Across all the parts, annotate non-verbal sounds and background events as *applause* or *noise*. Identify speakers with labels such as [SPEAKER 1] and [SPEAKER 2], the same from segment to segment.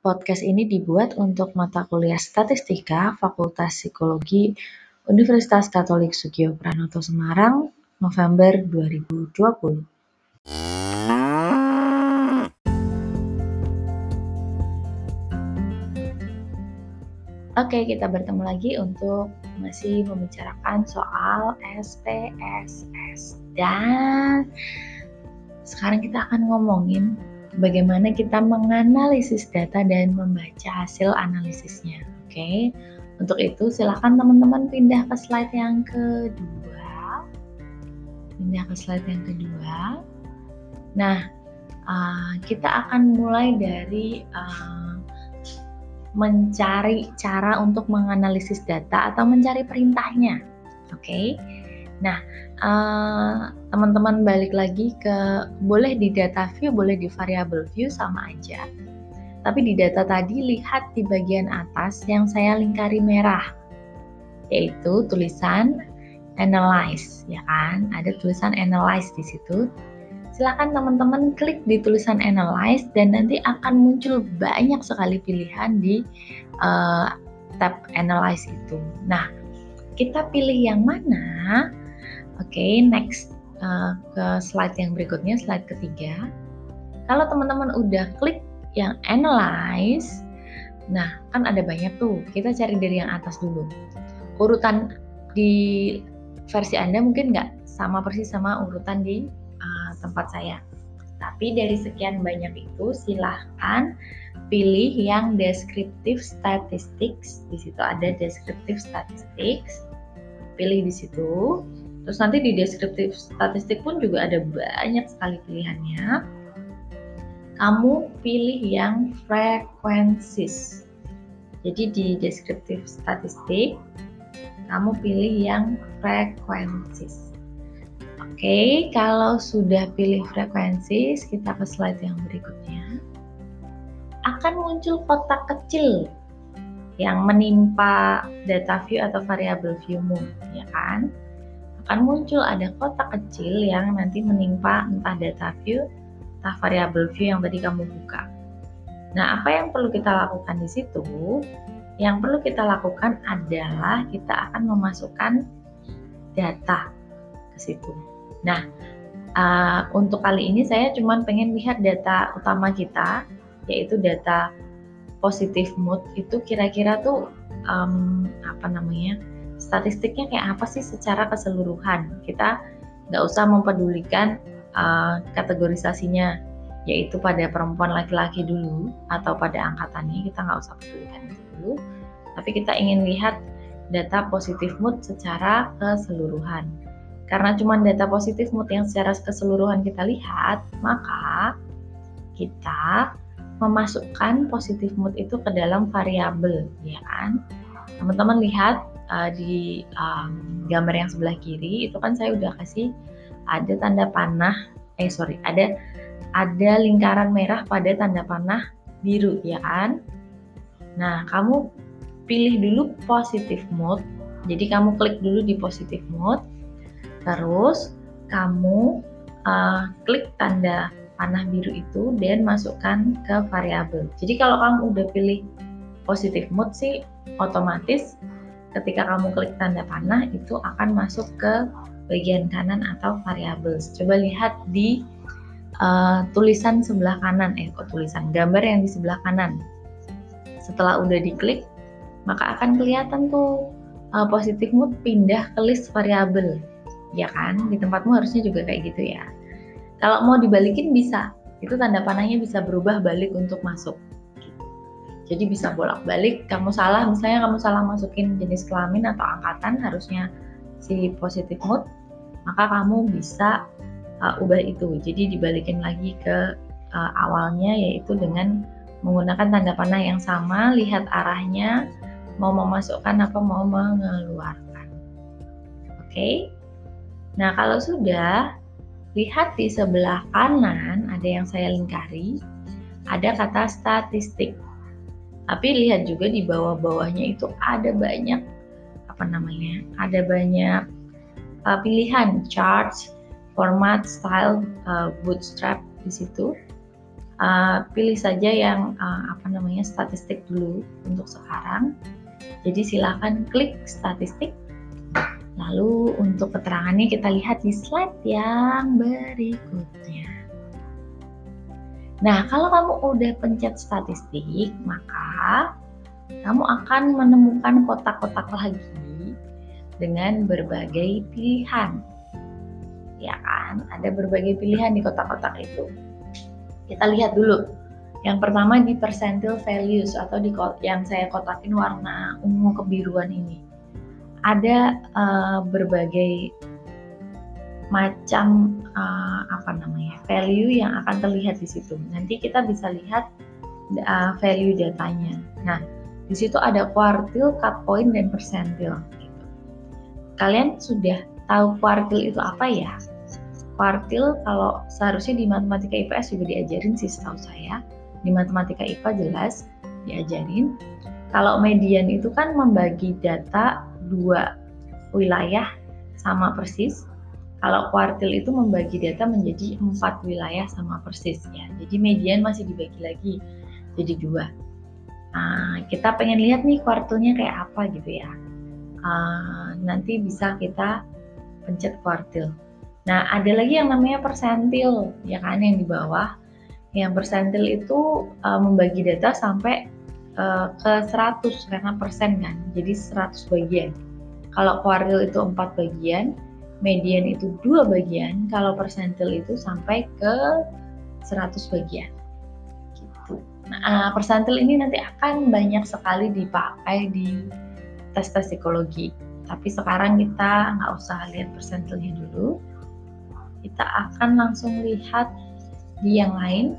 [SPEAKER 1] Podcast ini dibuat untuk mata kuliah Statistika Fakultas Psikologi Universitas Katolik Sugio Pranoto Semarang, November 2020. Oke, kita bertemu lagi untuk masih membicarakan soal SPSS dan sekarang kita akan ngomongin bagaimana kita menganalisis data dan membaca hasil analisisnya. Oke, okay? untuk itu silakan teman-teman pindah ke slide yang kedua. Pindah ke slide yang kedua. Nah, uh, kita akan mulai dari uh, mencari cara untuk menganalisis data atau mencari perintahnya. Oke. Okay? Nah, Eh, teman-teman balik lagi ke boleh di data view, boleh di variable view sama aja. Tapi di data tadi lihat di bagian atas yang saya lingkari merah, yaitu tulisan analyze, ya kan? Ada tulisan analyze di situ. Silakan teman-teman klik di tulisan analyze dan nanti akan muncul banyak sekali pilihan di uh, tab analyze itu. Nah, kita pilih yang mana? Oke, okay, next uh, ke slide yang berikutnya, slide ketiga. Kalau teman-teman udah klik yang analyze, nah kan ada banyak tuh. Kita cari dari yang atas dulu. Urutan di versi Anda mungkin nggak sama persis sama urutan di uh, tempat saya. Tapi dari sekian banyak itu silahkan pilih yang descriptive statistics. Di situ ada descriptive statistics. Pilih di situ. Terus nanti di deskriptif statistik pun juga ada banyak sekali pilihannya. Kamu pilih yang frequencies. Jadi di deskriptif statistik, kamu pilih yang frequencies. Oke, kalau sudah pilih frekuensi, kita ke slide yang berikutnya. Akan muncul kotak kecil yang menimpa data view atau variable viewmu, ya kan? Akan muncul ada kotak kecil yang nanti menimpa entah data view, entah variable view yang tadi kamu buka. Nah, apa yang perlu kita lakukan di situ? Yang perlu kita lakukan adalah kita akan memasukkan data ke situ. Nah, uh, untuk kali ini saya cuma pengen lihat data utama kita, yaitu data positif mood itu kira-kira tuh um, apa namanya? Statistiknya kayak apa sih secara keseluruhan. Kita nggak usah mempedulikan uh, kategorisasinya, yaitu pada perempuan laki-laki dulu atau pada angkatannya kita nggak usah pedulikan itu dulu. Tapi kita ingin lihat data positif mood secara keseluruhan. Karena cuma data positif mood yang secara keseluruhan kita lihat, maka kita memasukkan positif mood itu ke dalam variabel, ya kan? Teman-teman lihat uh, di um, gambar yang sebelah kiri itu kan saya udah kasih ada tanda panah eh sorry ada ada lingkaran merah pada tanda panah biru ya kan? Nah kamu pilih dulu positive mode. Jadi kamu klik dulu di positive mode. Terus kamu uh, klik tanda panah biru itu dan masukkan ke variabel. Jadi kalau kamu udah pilih positive mode sih otomatis ketika kamu klik tanda panah itu akan masuk ke bagian kanan atau variabel. Coba lihat di uh, tulisan sebelah kanan, eh kok tulisan gambar yang di sebelah kanan. Setelah udah diklik, maka akan kelihatan tuh uh, positif mood pindah ke list variabel, ya kan? Di tempatmu harusnya juga kayak gitu ya. Kalau mau dibalikin bisa, itu tanda panahnya bisa berubah balik untuk masuk. Jadi bisa bolak-balik, kamu salah, misalnya kamu salah masukin jenis kelamin atau angkatan harusnya si positif mood, maka kamu bisa uh, ubah itu. Jadi dibalikin lagi ke uh, awalnya yaitu dengan menggunakan tanda panah yang sama, lihat arahnya, mau memasukkan apa mau mengeluarkan. Oke. Okay? Nah, kalau sudah lihat di sebelah kanan ada yang saya lingkari, ada kata statistik. Tapi lihat juga di bawah-bawahnya itu ada banyak apa namanya? Ada banyak uh, pilihan charts, format, style, uh, bootstrap di situ. uh, pilih saja yang uh, apa namanya statistik dulu untuk sekarang. Jadi silakan klik statistik. Lalu untuk keterangannya kita lihat di slide yang berikutnya. Nah, kalau kamu udah pencet statistik, maka kamu akan menemukan kotak-kotak lagi dengan berbagai pilihan. Ya kan? Ada berbagai pilihan di kotak-kotak itu. Kita lihat dulu. Yang pertama di percentile values atau di yang saya kotakin warna ungu kebiruan ini. Ada uh, berbagai macam uh, apa namanya value yang akan terlihat di situ. Nanti kita bisa lihat uh, value datanya. Nah, di situ ada quartile, cut point, dan percentile. Gitu. Kalian sudah tahu quartile itu apa ya? Quartile kalau seharusnya di matematika IPS juga diajarin sih setahu saya. Di matematika IPA jelas diajarin. Kalau median itu kan membagi data dua wilayah sama persis. Kalau kuartil itu membagi data menjadi empat wilayah sama persis ya. Jadi median masih dibagi lagi jadi dua. Nah, kita pengen lihat nih kuartilnya kayak apa gitu ya. Uh, nanti bisa kita pencet kuartil. Nah, ada lagi yang namanya persentil, ya kan, yang di bawah. Yang persentil itu uh, membagi data sampai uh, ke 100 karena persen kan, jadi 100 bagian. Kalau kuartil itu 4 bagian, median itu dua bagian, kalau persentil itu sampai ke 100 bagian. Gitu. Nah, persentil ini nanti akan banyak sekali dipakai di tes-tes psikologi. Tapi sekarang kita nggak usah lihat persentilnya dulu kita akan langsung lihat di yang lain.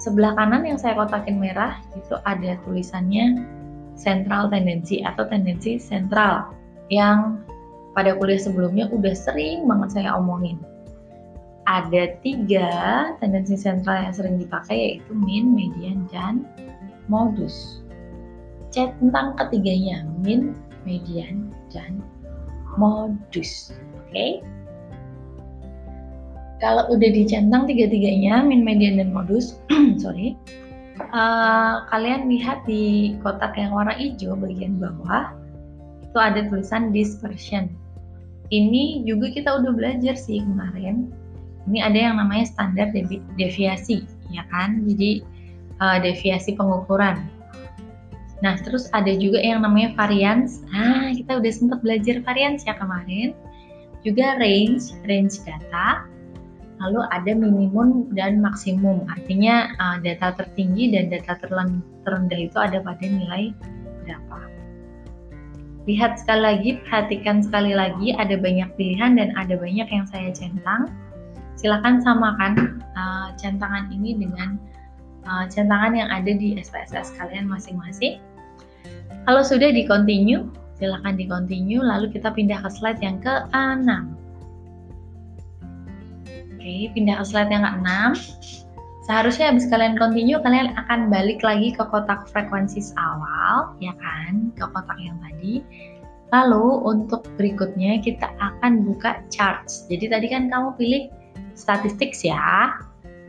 [SPEAKER 1] Sebelah kanan yang saya kotakin merah itu ada tulisannya central tendency atau tendensi sentral yang pada kuliah sebelumnya udah sering banget saya omongin. Ada tiga tendensi sentral yang sering dipakai yaitu mean, median, dan modus. Cek tentang ketiganya, mean, median, dan modus. Oke. Okay? kalau udah dicentang tiga-tiganya min median dan modus *clears throat* sorry uh, kalian lihat di kotak yang warna hijau bagian bawah itu ada tulisan dispersion ini juga kita udah belajar sih kemarin. Ini ada yang namanya standar devi deviasi ya kan? Jadi uh, deviasi pengukuran. Nah terus ada juga yang namanya variance nah kita udah sempat belajar variance ya kemarin. Juga range range data. Lalu ada minimum dan maksimum. Artinya uh, data tertinggi dan data terendah itu ada pada nilai berapa. Lihat sekali lagi, perhatikan sekali lagi, ada banyak pilihan dan ada banyak yang saya centang. Silakan samakan uh, centangan ini dengan uh, centangan yang ada di SPSS kalian masing-masing. Kalau sudah di continue, silakan di continue, lalu kita pindah ke slide yang ke-6. Oke, pindah ke slide yang ke-6. Seharusnya habis kalian continue, kalian akan balik lagi ke kotak frekuensi awal, ya kan? Ke kotak yang tadi. Lalu untuk berikutnya kita akan buka charts. Jadi tadi kan kamu pilih statistik ya.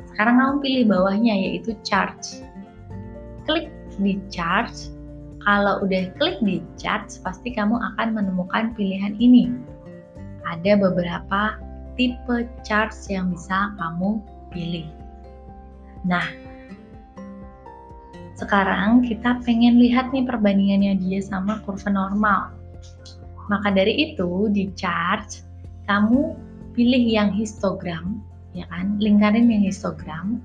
[SPEAKER 1] Sekarang kamu pilih bawahnya yaitu charts. Klik di charts. Kalau udah klik di charts, pasti kamu akan menemukan pilihan ini. Ada beberapa tipe charts yang bisa kamu pilih. Nah, sekarang kita pengen lihat nih perbandingannya dia sama kurva normal. Maka dari itu di chart kamu pilih yang histogram, ya kan? Lingkarin yang histogram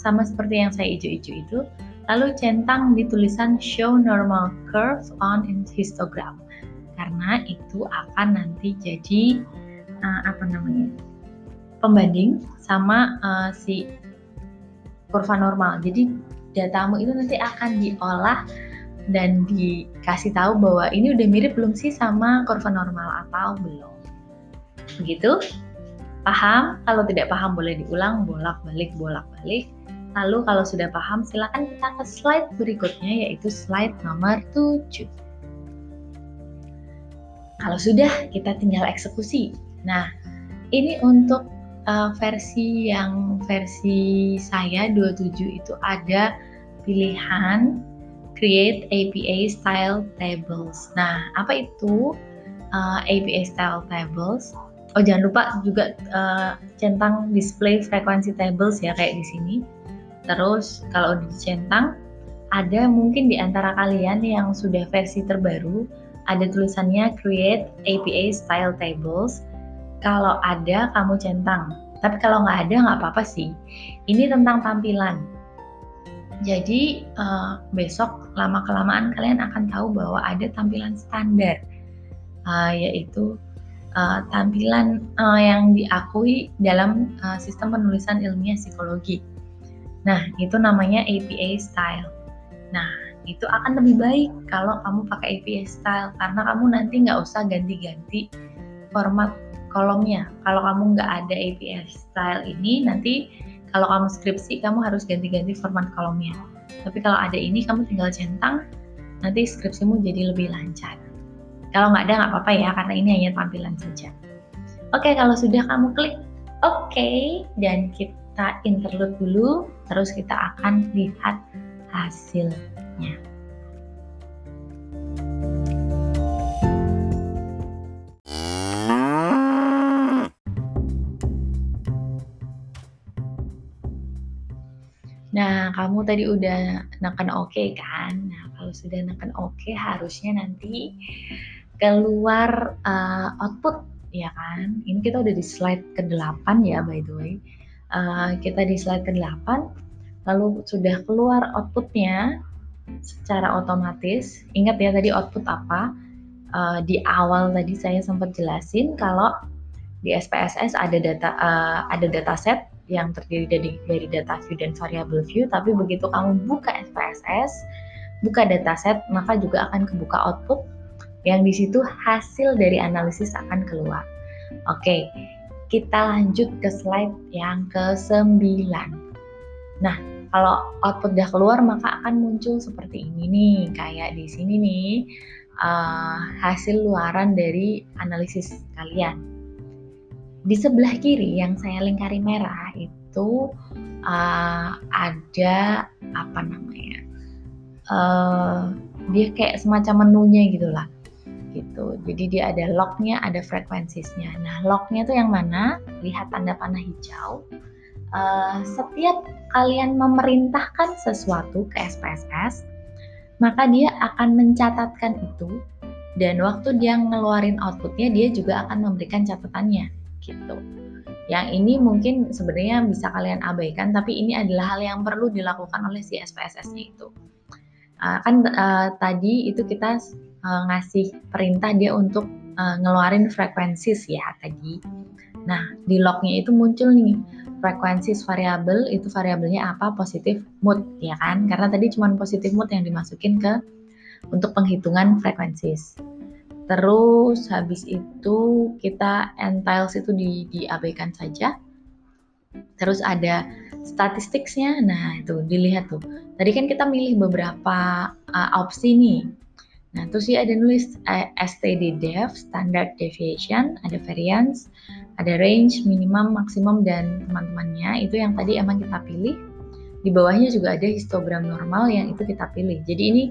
[SPEAKER 1] sama seperti yang saya hijau-hijau itu. Lalu centang di tulisan show normal curve on histogram. Karena itu akan nanti jadi uh, apa namanya pembanding sama uh, si kurva normal. Jadi datamu itu nanti akan diolah dan dikasih tahu bahwa ini udah mirip belum sih sama kurva normal atau belum. Begitu? Paham? Kalau tidak paham boleh diulang bolak-balik bolak-balik. Lalu kalau sudah paham silakan kita ke slide berikutnya yaitu slide nomor 7. Kalau sudah kita tinggal eksekusi. Nah, ini untuk uh, versi yang versi saya 27 itu ada pilihan create APA style tables. Nah, apa itu uh, APA style tables? Oh, jangan lupa juga uh, centang display frekuensi tables ya kayak di sini. Terus kalau dicentang ada mungkin di antara kalian yang sudah versi terbaru ada tulisannya create APA style tables. Kalau ada kamu centang. Tapi kalau nggak ada nggak apa-apa sih. Ini tentang tampilan. Jadi uh, besok lama kelamaan kalian akan tahu bahwa ada tampilan standar, uh, yaitu uh, tampilan uh, yang diakui dalam uh, sistem penulisan ilmiah psikologi. Nah itu namanya APA style. Nah itu akan lebih baik kalau kamu pakai APA style karena kamu nanti nggak usah ganti-ganti format kolomnya. Kalau kamu nggak ada APA style ini nanti kalau kamu skripsi kamu harus ganti-ganti format kolomnya. Tapi kalau ada ini kamu tinggal centang nanti skripsimu jadi lebih lancar. Kalau nggak ada nggak apa-apa ya karena ini hanya tampilan saja. Oke kalau sudah kamu klik oke. Okay, dan kita interlude dulu terus kita akan lihat hasilnya Nah, kamu tadi udah neken oke okay, kan? Nah, kalau sudah neken oke, okay, harusnya nanti keluar uh, output, ya kan? Ini kita udah di slide ke-8 ya, by the way. Uh, kita di slide ke-8, lalu sudah keluar outputnya secara otomatis. Ingat ya tadi output apa? Uh, di awal tadi saya sempat jelasin kalau di SPSS ada data uh, ada dataset yang terdiri dari dari data view dan variable view, tapi begitu kamu buka SPSS, buka dataset, maka juga akan kebuka output yang di situ hasil dari analisis akan keluar. Oke, kita lanjut ke slide yang ke-9. Nah, kalau output udah keluar maka akan muncul seperti ini nih, kayak di sini nih uh, hasil luaran dari analisis kalian di sebelah kiri yang saya lingkari merah itu uh, ada apa namanya uh, dia kayak semacam menunya gitulah gitu. Jadi dia ada lognya ada frekuensinya. Nah lognya itu yang mana? Lihat tanda panah hijau. Uh, setiap kalian memerintahkan sesuatu ke SPSS maka dia akan mencatatkan itu. Dan waktu dia ngeluarin outputnya dia juga akan memberikan catatannya gitu. Yang ini mungkin sebenarnya bisa kalian abaikan, tapi ini adalah hal yang perlu dilakukan oleh si SPSS-nya itu. Uh, kan uh, tadi itu kita uh, ngasih perintah dia untuk uh, ngeluarin frekuensi ya tadi. Nah di lognya itu muncul nih frekuensi variabel itu variabelnya apa positif mood ya kan karena tadi cuma positif mood yang dimasukin ke untuk penghitungan frekuensi. Terus habis itu kita entiles itu di, diabaikan saja. Terus ada statistiknya, nah itu dilihat tuh. Tadi kan kita milih beberapa uh, opsi nih. Nah terus ya ada nulis uh, STD def, standard deviation, ada variance, ada range, minimum, maksimum dan teman-temannya. Itu yang tadi emang kita pilih. Di bawahnya juga ada histogram normal yang itu kita pilih. Jadi ini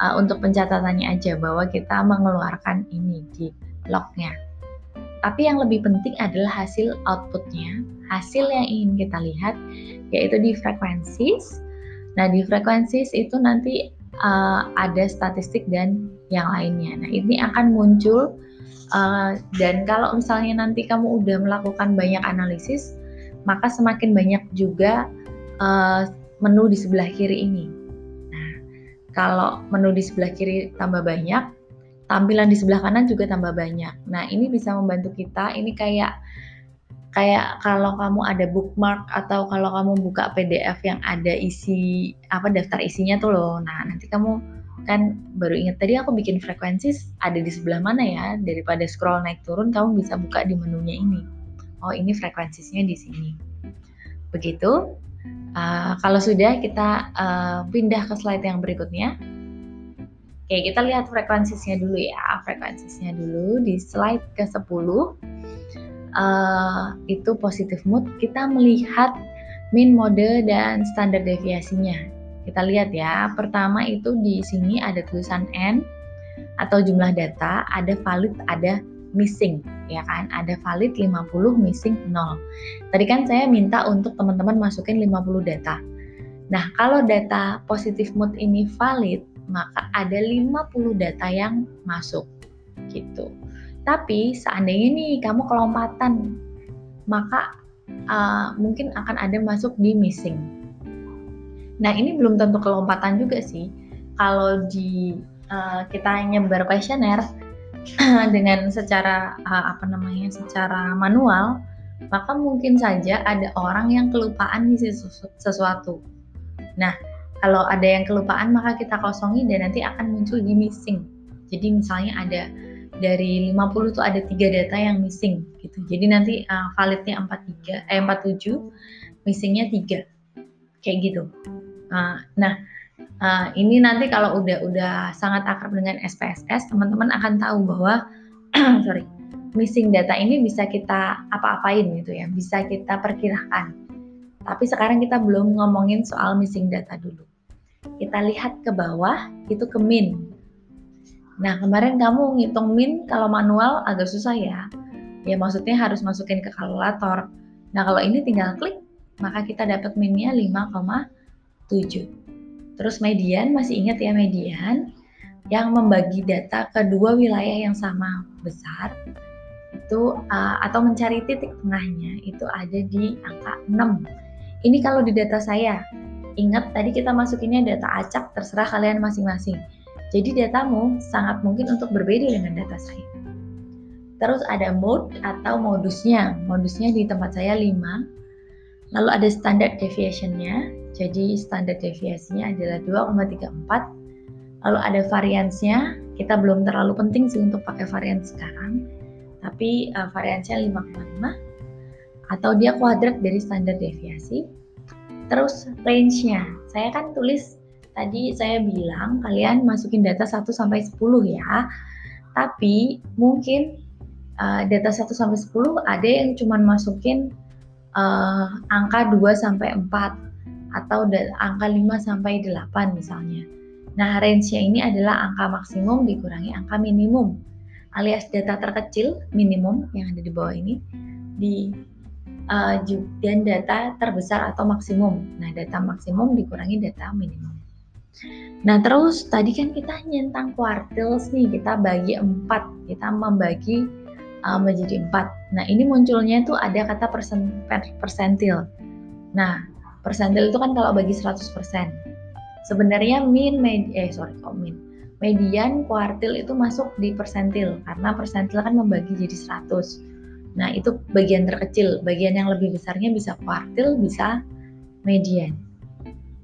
[SPEAKER 1] uh, untuk pencatatannya aja bahwa kita mengeluarkan ini di lognya. Tapi yang lebih penting adalah hasil outputnya, hasil yang ingin kita lihat yaitu di frekuensi. Nah di frekuensi itu nanti uh, ada statistik dan yang lainnya. Nah ini akan muncul uh, dan kalau misalnya nanti kamu udah melakukan banyak analisis, maka semakin banyak juga uh, menu di sebelah kiri ini kalau menu di sebelah kiri tambah banyak, tampilan di sebelah kanan juga tambah banyak. Nah, ini bisa membantu kita. Ini kayak kayak kalau kamu ada bookmark atau kalau kamu buka PDF yang ada isi apa daftar isinya tuh loh. Nah, nanti kamu kan baru ingat tadi aku bikin frekuensi ada di sebelah mana ya daripada scroll naik turun kamu bisa buka di menunya ini. Oh, ini frekuensinya di sini. Begitu. Uh, kalau sudah kita uh, pindah ke slide yang berikutnya. Oke, kita lihat frekuensinya dulu ya. Frekuensinya dulu di slide ke-10. Uh, uh, itu positive mood, kita melihat mean mode dan standar deviasinya. Kita lihat ya, pertama itu di sini ada tulisan N atau jumlah data, ada valid, ada missing, ya kan? Ada valid 50, missing 0. Tadi kan saya minta untuk teman-teman masukin 50 data. Nah, kalau data positive mood ini valid, maka ada 50 data yang masuk gitu. Tapi seandainya nih kamu kelompatan, maka uh, mungkin akan ada masuk di missing. Nah ini belum tentu kelompatan juga sih. Kalau di uh, kita nyebar kuesioner *clears throat* dengan secara uh, apa namanya, secara manual, maka mungkin saja ada orang yang kelupaan ngisi sesuatu. Nah kalau ada yang kelupaan maka kita kosongi dan nanti akan muncul di missing. Jadi misalnya ada dari 50 tuh ada tiga data yang missing gitu. Jadi nanti uh, validnya 43 eh 47, missingnya 3. Kayak gitu. Uh, nah, uh, ini nanti kalau udah udah sangat akrab dengan SPSS, teman-teman akan tahu bahwa *clears throat* sorry, missing data ini bisa kita apa-apain gitu ya, bisa kita perkirakan. Tapi sekarang kita belum ngomongin soal missing data dulu kita lihat ke bawah itu ke min. Nah kemarin kamu ngitung min kalau manual agak susah ya. Ya maksudnya harus masukin ke kalkulator. Nah kalau ini tinggal klik maka kita dapat minnya 5,7. Terus median masih ingat ya median yang membagi data ke dua wilayah yang sama besar itu uh, atau mencari titik tengahnya itu ada di angka 6. Ini kalau di data saya Ingat tadi kita masukinnya data acak, terserah kalian masing-masing. Jadi datamu sangat mungkin untuk berbeda dengan data saya. Terus ada mode atau modusnya. Modusnya di tempat saya 5. Lalu ada standard deviationnya. Jadi standar deviasinya adalah 2,34. Lalu ada variansnya. Kita belum terlalu penting sih untuk pakai varian sekarang. Tapi uh, variansnya 5,5 atau dia kuadrat dari standar deviasi Terus range-nya, saya kan tulis tadi saya bilang kalian masukin data 1 sampai 10 ya. Tapi mungkin uh, data 1 sampai 10 ada yang cuma masukin uh, angka 2 sampai 4 atau angka 5 sampai 8 misalnya. Nah, range-nya ini adalah angka maksimum dikurangi angka minimum alias data terkecil minimum yang ada di bawah ini di uh, dan data terbesar atau maksimum. Nah, data maksimum dikurangi data minimum. Nah, terus tadi kan kita nyentang quartiles nih, kita bagi empat, kita membagi uh, menjadi empat. Nah, ini munculnya itu ada kata persen, persentil. Nah, persentil itu kan kalau bagi 100%. Sebenarnya min, med, eh sorry kok min. Median, kuartil itu masuk di persentil karena persentil kan membagi jadi 100. Nah, itu bagian terkecil. Bagian yang lebih besarnya bisa kuartil, bisa median.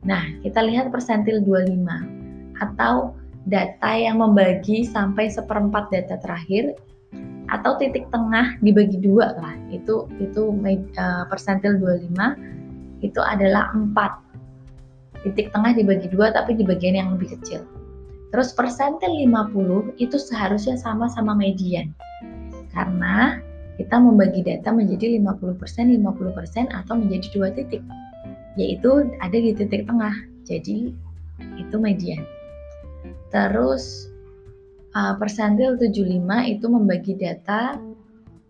[SPEAKER 1] Nah, kita lihat persentil 25 atau data yang membagi sampai seperempat data terakhir atau titik tengah dibagi dua lah. Itu itu uh, persentil 25 itu adalah 4. Titik tengah dibagi dua tapi di bagian yang lebih kecil. Terus persentil 50 itu seharusnya sama sama median. Karena kita membagi data menjadi 50%, 50% atau menjadi dua titik, yaitu ada di titik tengah. Jadi itu median. Terus uh, persentil 75 itu membagi data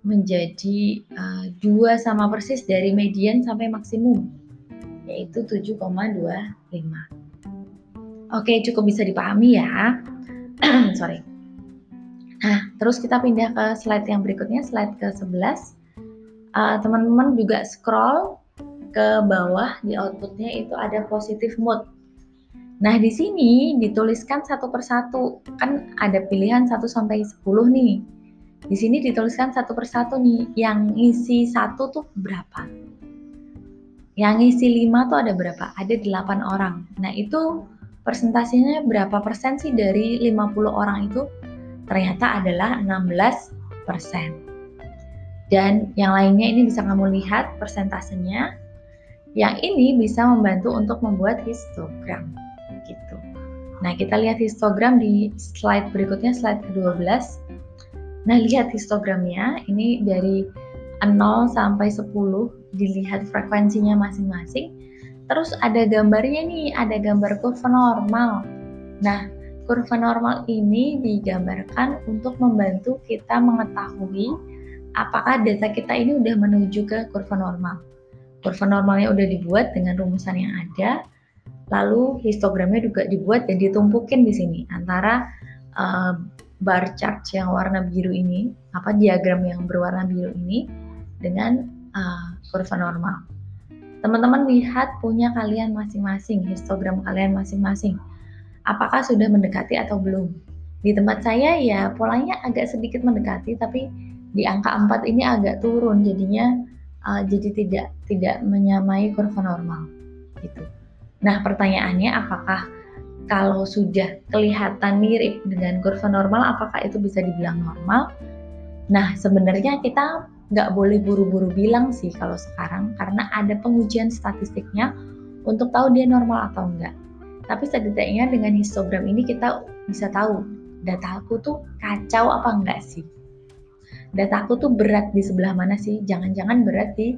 [SPEAKER 1] menjadi uh, dua sama persis dari median sampai maksimum, yaitu 7,25. Oke, cukup bisa dipahami ya. *clears throat* Sorry. Nah, terus kita pindah ke slide yang berikutnya, slide ke-11. Uh, teman-teman juga scroll ke bawah di outputnya itu ada positive mood. Nah, di sini dituliskan satu persatu. Kan ada pilihan 1 sampai 10 nih. Di sini dituliskan satu persatu nih. Yang isi satu tuh berapa? Yang isi 5 tuh ada berapa? Ada 8 orang. Nah, itu persentasenya berapa persen sih dari 50 orang itu? ternyata adalah 16%. Dan yang lainnya ini bisa kamu lihat persentasenya. Yang ini bisa membantu untuk membuat histogram gitu. Nah, kita lihat histogram di slide berikutnya, slide ke-12. Nah, lihat histogramnya. Ini dari 0 sampai 10 dilihat frekuensinya masing-masing. Terus ada gambarnya nih, ada gambar kurva normal. Nah, kurva normal ini digambarkan untuk membantu kita mengetahui apakah data kita ini udah menuju ke kurva normal. Kurva normalnya udah dibuat dengan rumusan yang ada, lalu histogramnya juga dibuat dan ditumpukin di sini antara uh, bar chart yang warna biru ini, apa diagram yang berwarna biru ini dengan uh, kurva normal. Teman-teman lihat punya kalian masing-masing, histogram kalian masing-masing. Apakah sudah mendekati atau belum? Di tempat saya ya polanya agak sedikit mendekati tapi di angka 4 ini agak turun jadinya uh, jadi tidak tidak menyamai kurva normal gitu. Nah, pertanyaannya apakah kalau sudah kelihatan mirip dengan kurva normal, apakah itu bisa dibilang normal? Nah, sebenarnya kita nggak boleh buru-buru bilang sih kalau sekarang, karena ada pengujian statistiknya untuk tahu dia normal atau enggak. Tapi setidaknya dengan histogram ini kita bisa tahu data aku tuh kacau apa enggak sih. Data aku tuh berat di sebelah mana sih? Jangan-jangan berat di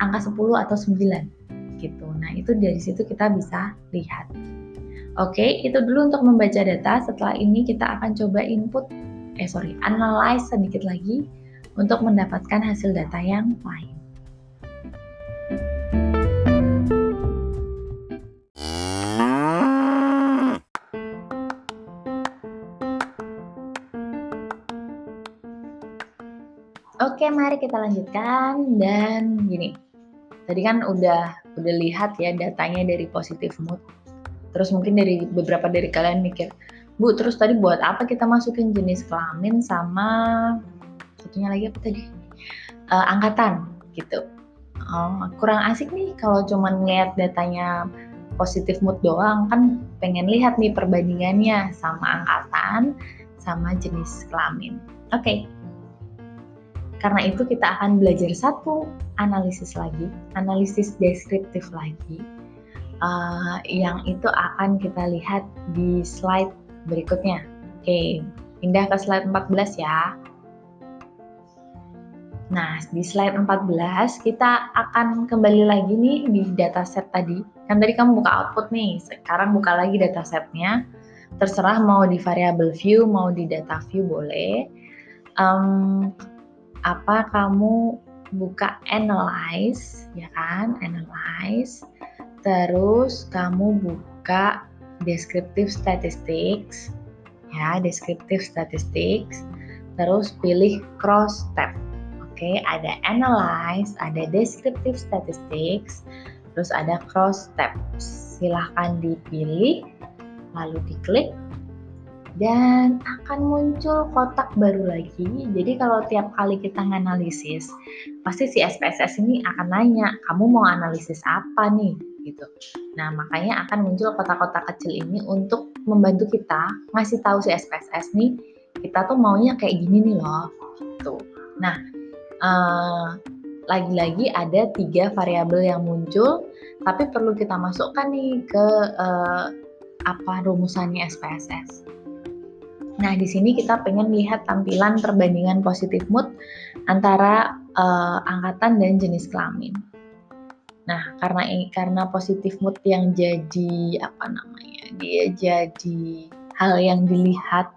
[SPEAKER 1] angka 10 atau 9 gitu. Nah, itu dari situ kita bisa lihat. Oke, itu dulu untuk membaca data. Setelah ini kita akan coba input, eh sorry, analyze sedikit lagi untuk mendapatkan hasil data yang lain. Oke, mari kita lanjutkan dan gini. Tadi kan udah udah lihat ya datanya dari positive mood Terus mungkin dari beberapa dari kalian mikir, Bu, terus tadi buat apa kita masukin jenis kelamin sama satunya lagi apa tadi? Uh, angkatan gitu. Oh, kurang asik nih kalau cuman ngeliat datanya positif mood doang kan pengen lihat nih perbandingannya sama angkatan sama jenis kelamin. Oke. Okay. Karena itu kita akan belajar satu analisis lagi, analisis deskriptif lagi uh, yang itu akan kita lihat di slide berikutnya. Oke, pindah ke slide 14 ya. Nah, di slide 14 kita akan kembali lagi nih di dataset tadi. Kan tadi kamu buka output nih, sekarang buka lagi datasetnya. Terserah mau di variable view, mau di data view boleh. Um, apa kamu buka analyze, ya kan? Analyze Terus kamu buka descriptive statistics, ya, descriptive statistics. Terus pilih cross tab. Oke, ada analyze, ada descriptive statistics, terus ada cross tab. Silahkan dipilih, lalu diklik dan akan muncul kotak baru lagi. Jadi kalau tiap kali kita nganalisis, pasti si SPSS ini akan nanya, kamu mau analisis apa nih? gitu. Nah, makanya akan muncul kotak-kotak kecil ini untuk membantu kita ngasih tahu si SPSS nih, kita tuh maunya kayak gini nih loh, gitu. Nah, uh, lagi-lagi ada tiga variabel yang muncul, tapi perlu kita masukkan nih ke uh, apa rumusannya SPSS. Nah, di sini kita pengen lihat tampilan perbandingan positif mood antara uh, angkatan dan jenis kelamin. Nah, karena karena positif mood yang jadi apa namanya? Dia jadi hal yang dilihat.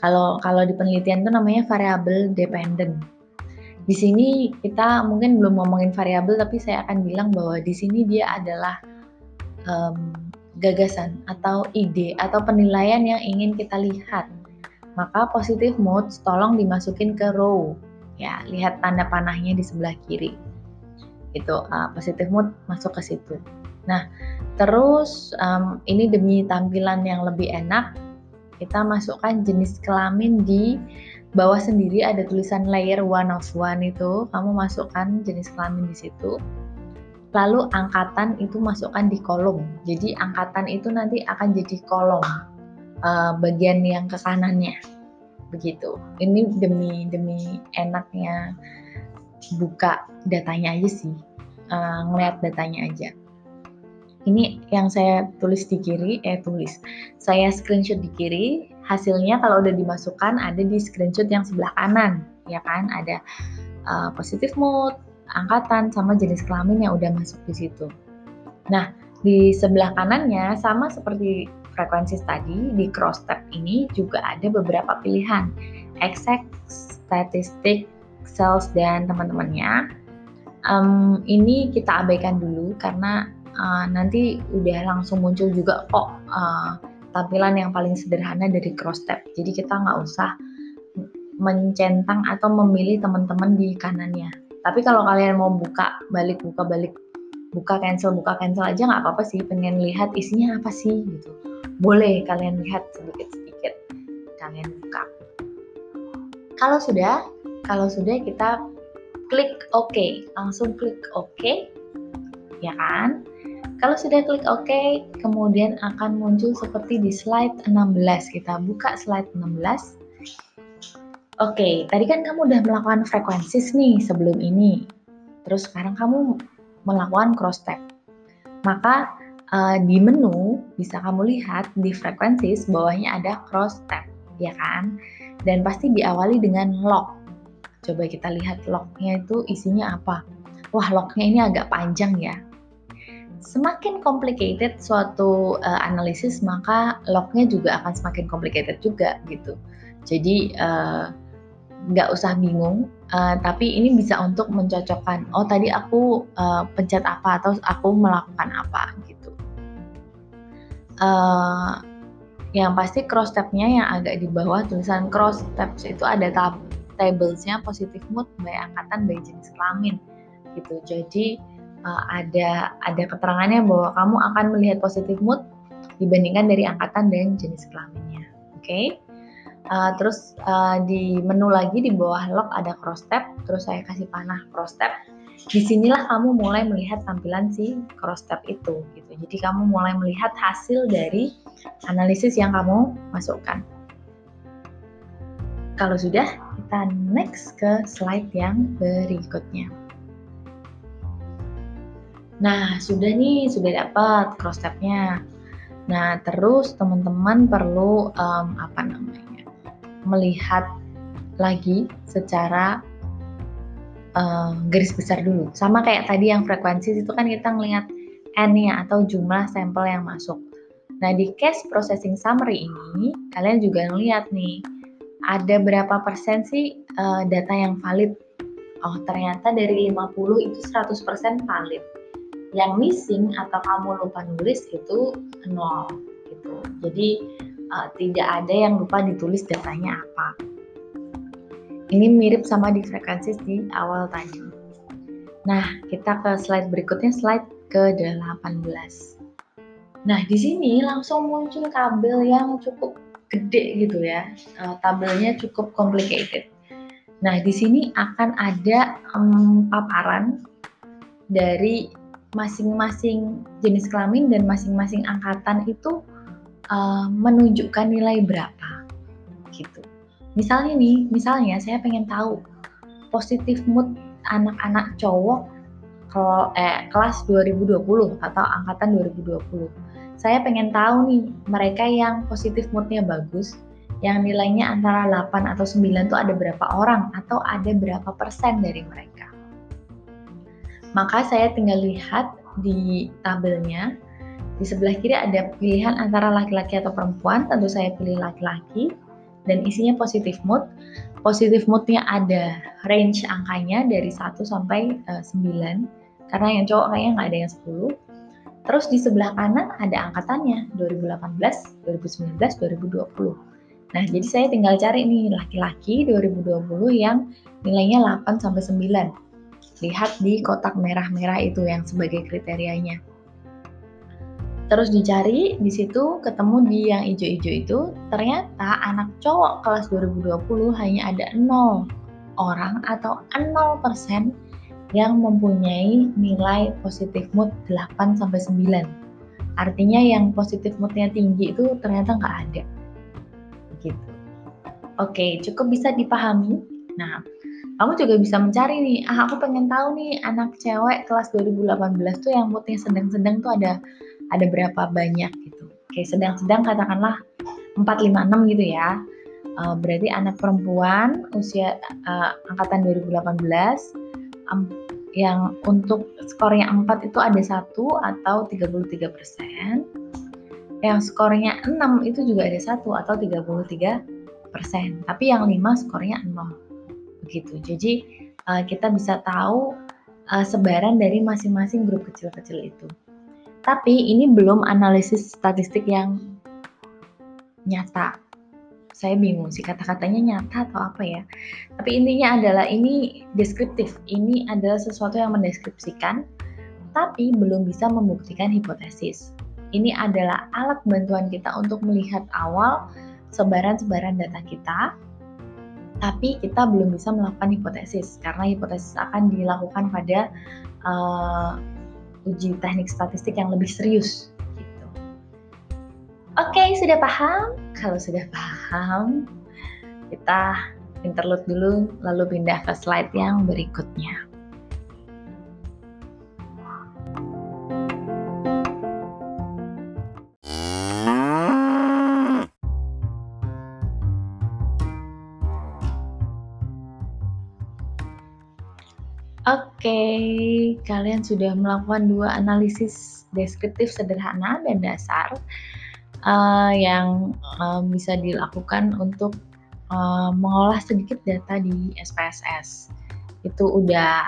[SPEAKER 1] Kalau kalau di penelitian itu namanya variabel dependent. Di sini kita mungkin belum ngomongin variabel tapi saya akan bilang bahwa di sini dia adalah um, gagasan atau ide atau penilaian yang ingin kita lihat. Maka positif mood tolong dimasukin ke row. Ya, lihat tanda panahnya di sebelah kiri itu uh, positive mood masuk ke situ. Nah, terus um, ini demi tampilan yang lebih enak, kita masukkan jenis kelamin di bawah sendiri ada tulisan layer one of one itu, kamu masukkan jenis kelamin di situ. Lalu angkatan itu masukkan di kolom. Jadi angkatan itu nanti akan jadi kolom uh, bagian yang ke kanannya. Begitu. Ini demi demi enaknya buka datanya aja sih, uh, ngeliat datanya aja. Ini yang saya tulis di kiri, eh tulis, saya screenshot di kiri, hasilnya kalau udah dimasukkan ada di screenshot yang sebelah kanan, ya kan? Ada uh, positif mood, angkatan, sama jenis kelamin yang udah masuk di situ. Nah, di sebelah kanannya sama seperti frekuensi tadi, di cross tab ini juga ada beberapa pilihan. Exact, statistik, sales, dan teman-temannya. Um, ini kita abaikan dulu karena uh, nanti udah langsung muncul juga kok uh, tampilan yang paling sederhana dari cross tab. Jadi kita nggak usah mencentang atau memilih teman-teman di kanannya. Tapi kalau kalian mau buka balik buka balik buka cancel buka cancel aja nggak apa-apa sih. Pengen lihat isinya apa sih gitu. Boleh kalian lihat sedikit-sedikit kalian buka. Kalau sudah, kalau sudah kita klik OK, langsung klik OK, ya kan? Kalau sudah klik OK, kemudian akan muncul seperti di slide 16. Kita buka slide 16. Oke, tadi kan kamu udah melakukan frekuensi nih sebelum ini. Terus sekarang kamu melakukan cross tab. Maka uh, di menu bisa kamu lihat di frekuensi bawahnya ada cross tab, ya kan? Dan pasti diawali dengan lock. Coba kita lihat locknya itu isinya apa. Wah, locknya ini agak panjang ya. Semakin complicated suatu uh, analisis, maka locknya juga akan semakin complicated juga gitu. Jadi uh, nggak usah bingung, uh, tapi ini bisa untuk mencocokkan. Oh tadi aku uh, pencet apa atau aku melakukan apa gitu. Uh, yang pasti cross tabnya yang agak di bawah tulisan cross tabs itu ada tab tablesnya positif mood by angkatan by jenis kelamin gitu. Jadi uh, ada ada keterangannya bahwa kamu akan melihat positif mood dibandingkan dari angkatan dan jenis kelaminnya. Oke. Okay? Uh, terus uh, di menu lagi di bawah lock ada cross tab, terus saya kasih panah cross tab. Di sinilah kamu mulai melihat tampilan si cross tab itu, gitu. Jadi kamu mulai melihat hasil dari analisis yang kamu masukkan. Kalau sudah, kita next ke slide yang berikutnya. Nah, sudah nih, sudah dapat cross tab-nya. Nah, terus teman-teman perlu um, apa namanya? melihat lagi secara uh, garis besar dulu. Sama kayak tadi yang frekuensi itu kan kita ngelihat n-nya atau jumlah sampel yang masuk. Nah, di case processing summary ini kalian juga ngelihat nih ada berapa persen sih uh, data yang valid. Oh, ternyata dari 50 itu 100% valid. Yang missing atau kamu lupa nulis itu nol gitu. Jadi uh, tidak ada yang lupa ditulis datanya apa. Ini mirip sama di frekuensi di awal tadi. Nah, kita ke slide berikutnya, slide ke-18. Nah, di sini langsung muncul kabel yang cukup gede gitu ya. Uh, tabelnya cukup complicated. Nah, di sini akan ada um, paparan dari masing-masing jenis kelamin dan masing-masing angkatan itu uh, menunjukkan nilai berapa gitu. Misalnya nih, misalnya saya pengen tahu positif mood anak-anak cowok kalau eh, kelas 2020 atau angkatan 2020. Saya pengen tahu nih mereka yang positif moodnya bagus, yang nilainya antara 8 atau 9 itu ada berapa orang atau ada berapa persen dari mereka. Maka saya tinggal lihat di tabelnya di sebelah kiri ada pilihan antara laki-laki atau perempuan, tentu saya pilih laki-laki dan isinya positif mood. Positif moodnya ada range angkanya dari 1 sampai uh, eh, 9 karena yang cowok kayaknya nggak ada yang 10. Terus di sebelah kanan ada angkatannya 2018, 2019, 2020. Nah, jadi saya tinggal cari nih laki-laki 2020 yang nilainya 8 sampai 9. Lihat di kotak merah-merah itu yang sebagai kriterianya terus dicari di situ ketemu di yang hijau-hijau itu ternyata anak cowok kelas 2020 hanya ada 0 orang atau 0% yang mempunyai nilai positif mood 8 sampai 9. Artinya yang positif moodnya tinggi itu ternyata nggak ada. Gitu. Oke, cukup bisa dipahami. Nah, kamu juga bisa mencari nih, ah aku pengen tahu nih anak cewek kelas 2018 tuh yang moodnya sedang-sedang tuh ada ada berapa banyak gitu. Oke, sedang-sedang katakanlah 4, 5, 6 gitu ya. Uh, berarti anak perempuan usia uh, angkatan 2018 um, yang untuk skornya 4 itu ada satu atau 33 persen. Yang skornya 6 itu juga ada satu atau 33 persen. Tapi yang 5 skornya 0. Begitu. Jadi uh, kita bisa tahu uh, sebaran dari masing-masing grup kecil-kecil itu. Tapi ini belum analisis statistik yang nyata saya bingung sih kata-katanya nyata atau apa ya. Tapi intinya adalah ini deskriptif. Ini adalah sesuatu yang mendeskripsikan tapi belum bisa membuktikan hipotesis. Ini adalah alat bantuan kita untuk melihat awal sebaran-sebaran data kita, tapi kita belum bisa melakukan hipotesis karena hipotesis akan dilakukan pada uh, uji teknik statistik yang lebih serius Oke, okay, sudah paham? Kalau sudah paham, kita interlude dulu lalu pindah ke slide yang berikutnya. Okay, kalian sudah melakukan dua analisis deskriptif sederhana dan dasar uh, yang uh, bisa dilakukan untuk uh, mengolah sedikit data di SPSS. Itu udah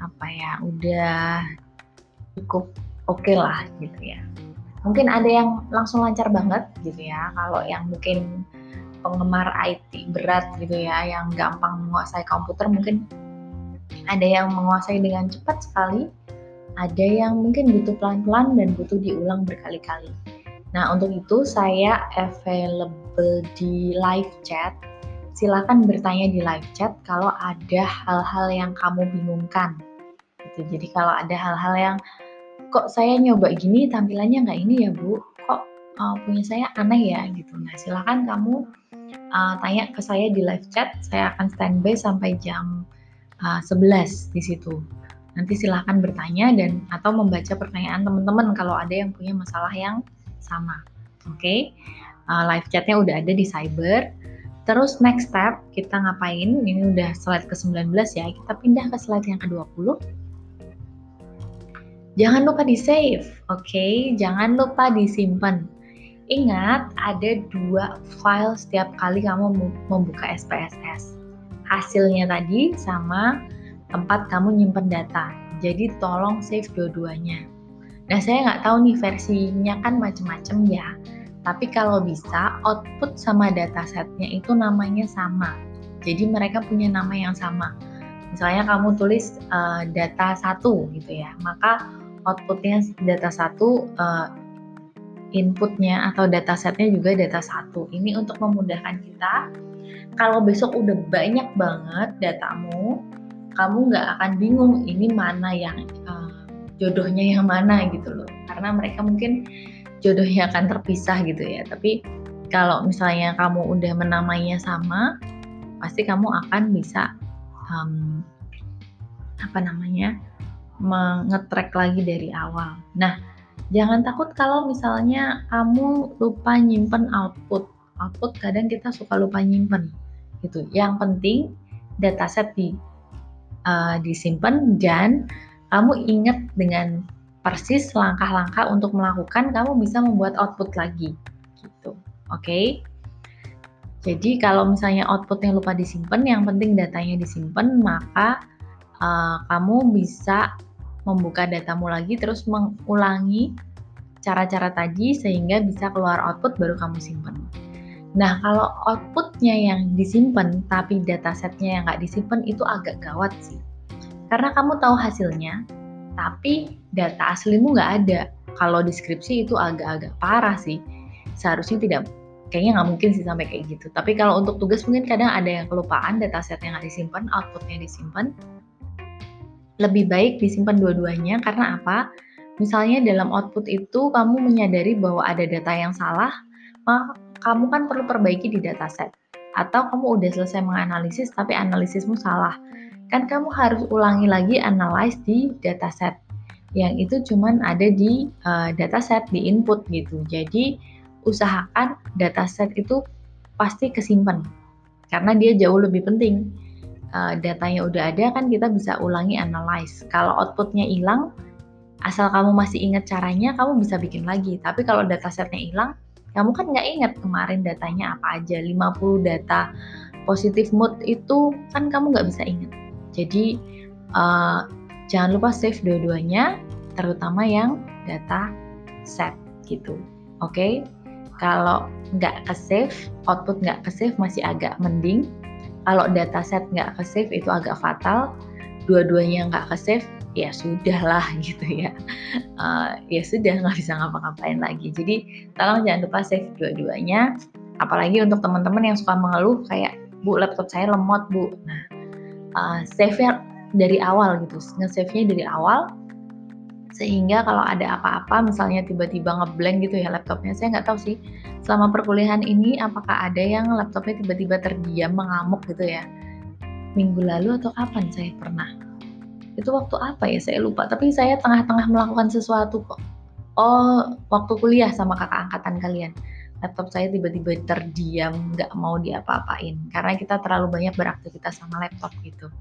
[SPEAKER 1] apa ya, udah cukup oke okay lah gitu ya. Mungkin ada yang langsung lancar banget gitu ya. Kalau yang mungkin penggemar IT berat gitu ya, yang gampang menguasai komputer mungkin ada yang menguasai dengan cepat sekali, ada yang mungkin butuh pelan-pelan dan butuh diulang berkali-kali. Nah, untuk itu saya available di live chat. Silakan bertanya di live chat kalau ada hal-hal yang kamu bingungkan. Gitu. Jadi kalau ada hal-hal yang kok saya nyoba gini tampilannya nggak ini ya Bu, kok uh, punya saya aneh ya gitu. Nah silakan kamu uh, tanya ke saya di live chat. Saya akan standby sampai jam uh, 11 di situ. Nanti silahkan bertanya dan atau membaca pertanyaan teman-teman kalau ada yang punya masalah yang sama. Oke, okay? uh, live chatnya udah ada di cyber. Terus next step kita ngapain? Ini udah slide ke-19 ya. Kita pindah ke slide yang ke-20. Jangan lupa di save, oke? Okay? Jangan lupa disimpan. Ingat, ada dua file setiap kali kamu membuka SPSS. Hasilnya tadi sama tempat kamu nyimpen data. Jadi tolong save dua-duanya. Nah saya nggak tahu nih versinya kan macem-macem ya. Tapi kalau bisa output sama datasetnya itu namanya sama. Jadi mereka punya nama yang sama. Misalnya kamu tulis uh, data satu gitu ya, maka outputnya data satu, uh, inputnya atau datasetnya juga data satu. Ini untuk memudahkan kita. Kalau besok udah banyak banget datamu, kamu nggak akan bingung ini mana yang uh, jodohnya yang mana gitu loh. Karena mereka mungkin jodohnya akan terpisah gitu ya. Tapi kalau misalnya kamu udah menamainya sama pasti kamu akan bisa um, apa namanya mengetrek lagi dari awal. Nah jangan takut kalau misalnya kamu lupa nyimpen output output kadang kita suka lupa nyimpen gitu yang penting dataset di uh, disimpan dan kamu ingat dengan persis langkah-langkah untuk melakukan, kamu bisa membuat output lagi. Gitu. Oke? Okay? Jadi kalau misalnya outputnya lupa disimpan, yang penting datanya disimpan, maka uh, kamu bisa membuka datamu lagi terus mengulangi cara-cara tadi sehingga bisa keluar output baru kamu simpan. Nah, kalau outputnya yang disimpan tapi datasetnya yang nggak disimpan itu agak gawat sih. Karena kamu tahu hasilnya, tapi data aslimu nggak ada. Kalau deskripsi itu agak-agak parah sih. Seharusnya tidak, kayaknya nggak mungkin sih sampai kayak gitu. Tapi kalau untuk tugas mungkin kadang ada yang kelupaan, data yang nggak disimpan, outputnya disimpan. Lebih baik disimpan dua-duanya karena apa? Misalnya dalam output itu kamu menyadari bahwa ada data yang salah, kamu kan perlu perbaiki di dataset. Atau kamu udah selesai menganalisis tapi analisismu salah kan kamu harus ulangi lagi analyze di dataset yang itu cuman ada di uh, dataset di input gitu. Jadi usahakan dataset itu pasti kesimpan karena dia jauh lebih penting. Uh, datanya udah ada kan kita bisa ulangi analyze. Kalau outputnya hilang, asal kamu masih ingat caranya, kamu bisa bikin lagi. Tapi kalau datasetnya hilang, kamu kan nggak ingat kemarin datanya apa aja. 50 data positif mood itu kan kamu nggak bisa ingat. Jadi uh, jangan lupa save dua-duanya, terutama yang data set gitu. Oke? Okay? Kalau nggak ke save, output nggak ke save masih agak mending. Kalau dataset nggak ke save itu agak fatal. Dua-duanya nggak ke save, ya sudah lah gitu ya. Uh, ya sudah nggak bisa ngapa-ngapain lagi. Jadi tolong jangan lupa save dua-duanya. Apalagi untuk teman-teman yang suka mengeluh kayak bu laptop saya lemot bu. Nah uh, save-nya dari awal gitu, nge-save-nya dari awal sehingga kalau ada apa-apa misalnya tiba-tiba ngeblank gitu ya laptopnya saya nggak tahu sih selama perkuliahan ini apakah ada yang laptopnya tiba-tiba terdiam mengamuk gitu ya minggu lalu atau kapan saya pernah itu waktu apa ya? Saya lupa. Tapi saya tengah-tengah melakukan sesuatu kok. Oh waktu kuliah sama kakak angkatan kalian. Laptop saya tiba-tiba terdiam nggak mau diapa-apain. Karena kita terlalu banyak beraktivitas sama laptop gitu.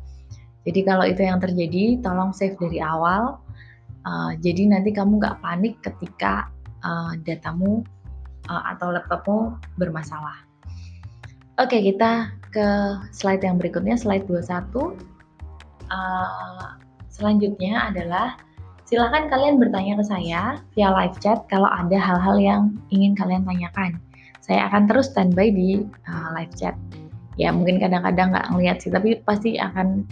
[SPEAKER 1] Jadi kalau itu yang terjadi tolong save dari awal. Uh, jadi nanti kamu nggak panik ketika uh, datamu uh, atau laptopmu bermasalah. Oke, kita ke slide yang berikutnya, slide 21. Uh, selanjutnya adalah silakan kalian bertanya ke saya via live chat kalau ada hal-hal yang ingin kalian tanyakan. Saya akan terus standby di uh, live chat. Ya mungkin kadang-kadang nggak ngeliat sih, tapi pasti akan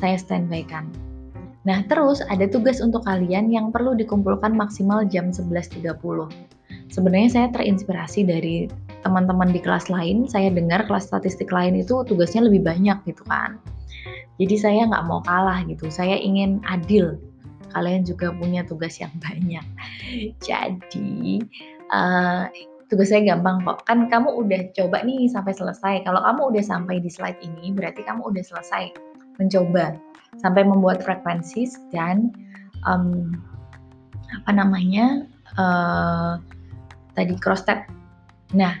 [SPEAKER 1] saya standby kan. Nah, terus ada tugas untuk kalian yang perlu dikumpulkan maksimal jam 11.30. Sebenarnya saya terinspirasi dari teman-teman di kelas lain, saya dengar kelas statistik lain itu tugasnya lebih banyak gitu kan. Jadi saya nggak mau kalah gitu, saya ingin adil. Kalian juga punya tugas yang banyak. *laughs* Jadi, uh, tugas saya gampang kok. Kan kamu udah coba nih sampai selesai. Kalau kamu udah sampai di slide ini, berarti kamu udah selesai mencoba sampai membuat frekuensi dan um, apa namanya uh, tadi cross step. Nah,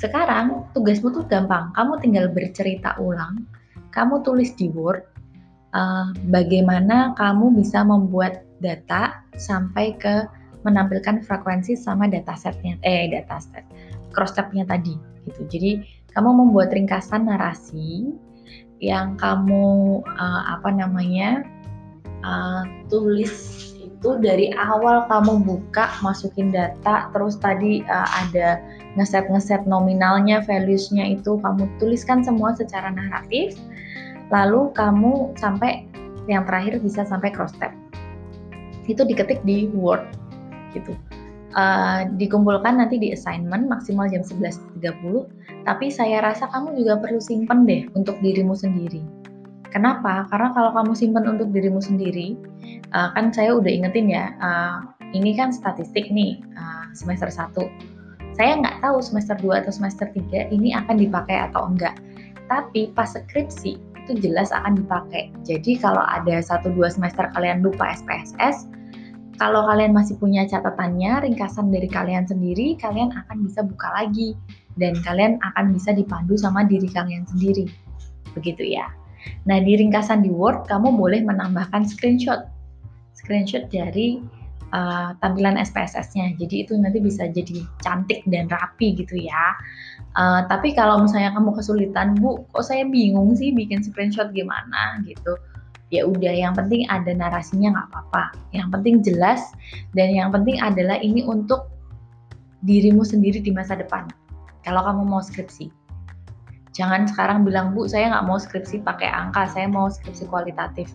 [SPEAKER 1] sekarang tugasmu tuh gampang. Kamu tinggal bercerita ulang. Kamu tulis di Word uh, bagaimana kamu bisa membuat data sampai ke menampilkan frekuensi sama datasetnya eh dataset cross stepnya tadi gitu. Jadi kamu membuat ringkasan narasi yang kamu uh, apa namanya uh, tulis itu dari awal kamu buka masukin data terus tadi uh, ada ngeset ngeset nominalnya valuesnya itu kamu tuliskan semua secara naratif lalu kamu sampai yang terakhir bisa sampai cross step itu diketik di Word gitu uh, dikumpulkan nanti di assignment maksimal jam 11.30 tapi saya rasa kamu juga perlu simpen deh untuk dirimu sendiri. Kenapa? Karena kalau kamu simpen untuk dirimu sendiri, uh, kan saya udah ingetin ya, uh, ini kan statistik nih uh, semester 1. Saya nggak tahu semester 2 atau semester 3 ini akan dipakai atau enggak. Tapi pas skripsi itu jelas akan dipakai. Jadi kalau ada 1-2 semester kalian lupa SPSS, kalau kalian masih punya catatannya, ringkasan dari kalian sendiri, kalian akan bisa buka lagi dan kalian akan bisa dipandu sama diri kalian sendiri. Begitu ya. Nah, di ringkasan di Word kamu boleh menambahkan screenshot. Screenshot dari uh, tampilan SPSS-nya. Jadi itu nanti bisa jadi cantik dan rapi gitu ya. Uh, tapi kalau misalnya kamu kesulitan, Bu, kok saya bingung sih bikin screenshot gimana gitu. Ya udah, yang penting ada narasinya nggak apa-apa. Yang penting jelas dan yang penting adalah ini untuk dirimu sendiri di masa depan kalau kamu mau skripsi. Jangan sekarang bilang, Bu, saya nggak mau skripsi pakai angka, saya mau skripsi kualitatif.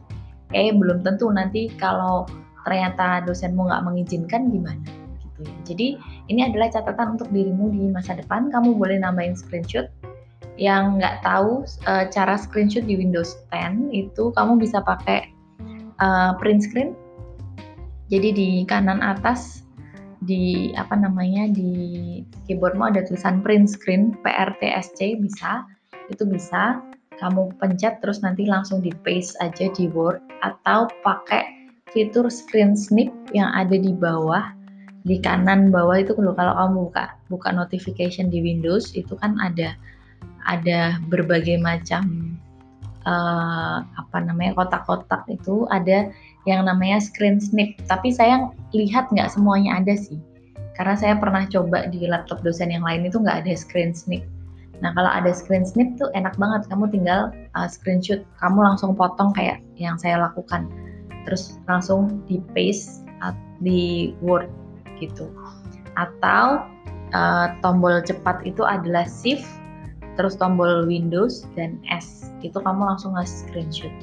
[SPEAKER 1] Eh, belum tentu nanti kalau ternyata dosenmu nggak mengizinkan gimana. Gitu ya. Jadi, ini adalah catatan untuk dirimu di masa depan. Kamu boleh nambahin screenshot. Yang nggak tahu uh, cara screenshot di Windows 10 itu kamu bisa pakai uh, print screen. Jadi di kanan atas di apa namanya di keyboardmu ada tulisan print screen PRTSC bisa itu bisa kamu pencet terus nanti langsung di paste aja di Word atau pakai fitur screen snip yang ada di bawah di kanan bawah itu kalau kamu buka buka notification di Windows itu kan ada ada berbagai macam uh, apa namanya kotak-kotak itu ada yang namanya screen snip tapi saya lihat nggak semuanya ada sih. Karena saya pernah coba di laptop dosen yang lain itu nggak ada screen snip nah kalau ada screen snip tuh enak banget kamu tinggal uh, screenshot kamu langsung potong kayak yang saya lakukan. Terus langsung di paste di Word gitu. Atau uh, tombol cepat itu adalah Shift, terus tombol Windows dan S. Itu kamu langsung ngasih screenshot.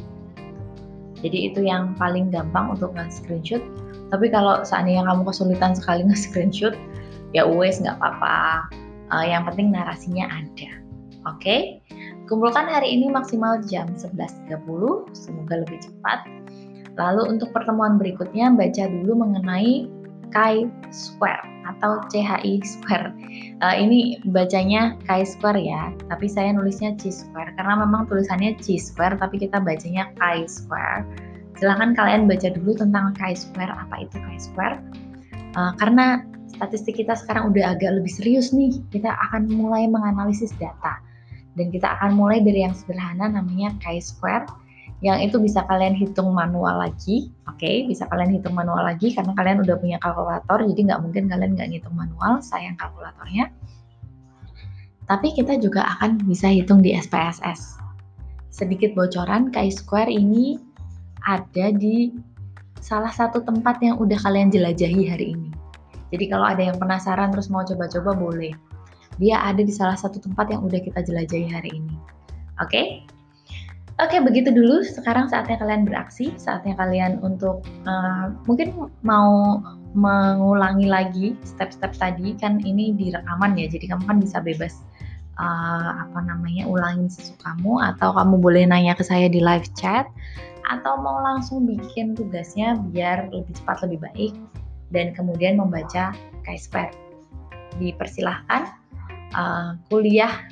[SPEAKER 1] Jadi itu yang paling gampang untuk ngasih screenshot. Tapi kalau seandainya kamu kesulitan sekali *laughs* ngasih screenshot, ya wes nggak apa-apa. Uh, yang penting narasinya ada. Oke? Okay? Kumpulkan hari ini maksimal jam 11.30, semoga lebih cepat. Lalu untuk pertemuan berikutnya baca dulu mengenai chi-square atau CHI square. Uh, ini bacanya chi-square ya, tapi saya nulisnya chi-square karena memang tulisannya chi-square tapi kita bacanya chi-square. Silahkan kalian baca dulu tentang chi-square, apa itu chi-square. Uh, karena statistik kita sekarang udah agak lebih serius nih, kita akan mulai menganalisis data. Dan kita akan mulai dari yang sederhana namanya chi-square yang itu bisa kalian hitung manual lagi, oke, okay? bisa kalian hitung manual lagi karena kalian udah punya kalkulator, jadi nggak mungkin kalian nggak ngitung manual, sayang kalkulatornya. Tapi kita juga akan bisa hitung di SPSS. Sedikit bocoran, chi-square ini ada di salah satu tempat yang udah kalian jelajahi hari ini. Jadi kalau ada yang penasaran terus mau coba-coba boleh. Dia ada di salah satu tempat yang udah kita jelajahi hari ini. Oke? Okay? Oke, begitu dulu. Sekarang saatnya kalian beraksi, saatnya kalian untuk uh, mungkin mau mengulangi lagi step-step tadi. Kan ini di rekaman ya, jadi kamu kan bisa bebas uh, apa namanya ulangin sesukamu. Atau kamu boleh nanya ke saya di live chat. Atau mau langsung bikin tugasnya biar lebih cepat lebih baik. Dan kemudian membaca KSPR. Dipersilahkan uh, kuliah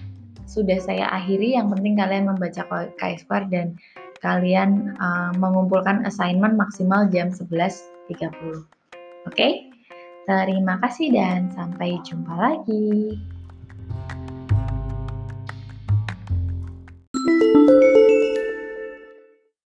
[SPEAKER 1] sudah saya akhiri. Yang penting kalian membaca kspar dan kalian uh, mengumpulkan assignment maksimal jam 11.30. Oke? Okay? Terima kasih dan sampai jumpa lagi. thank you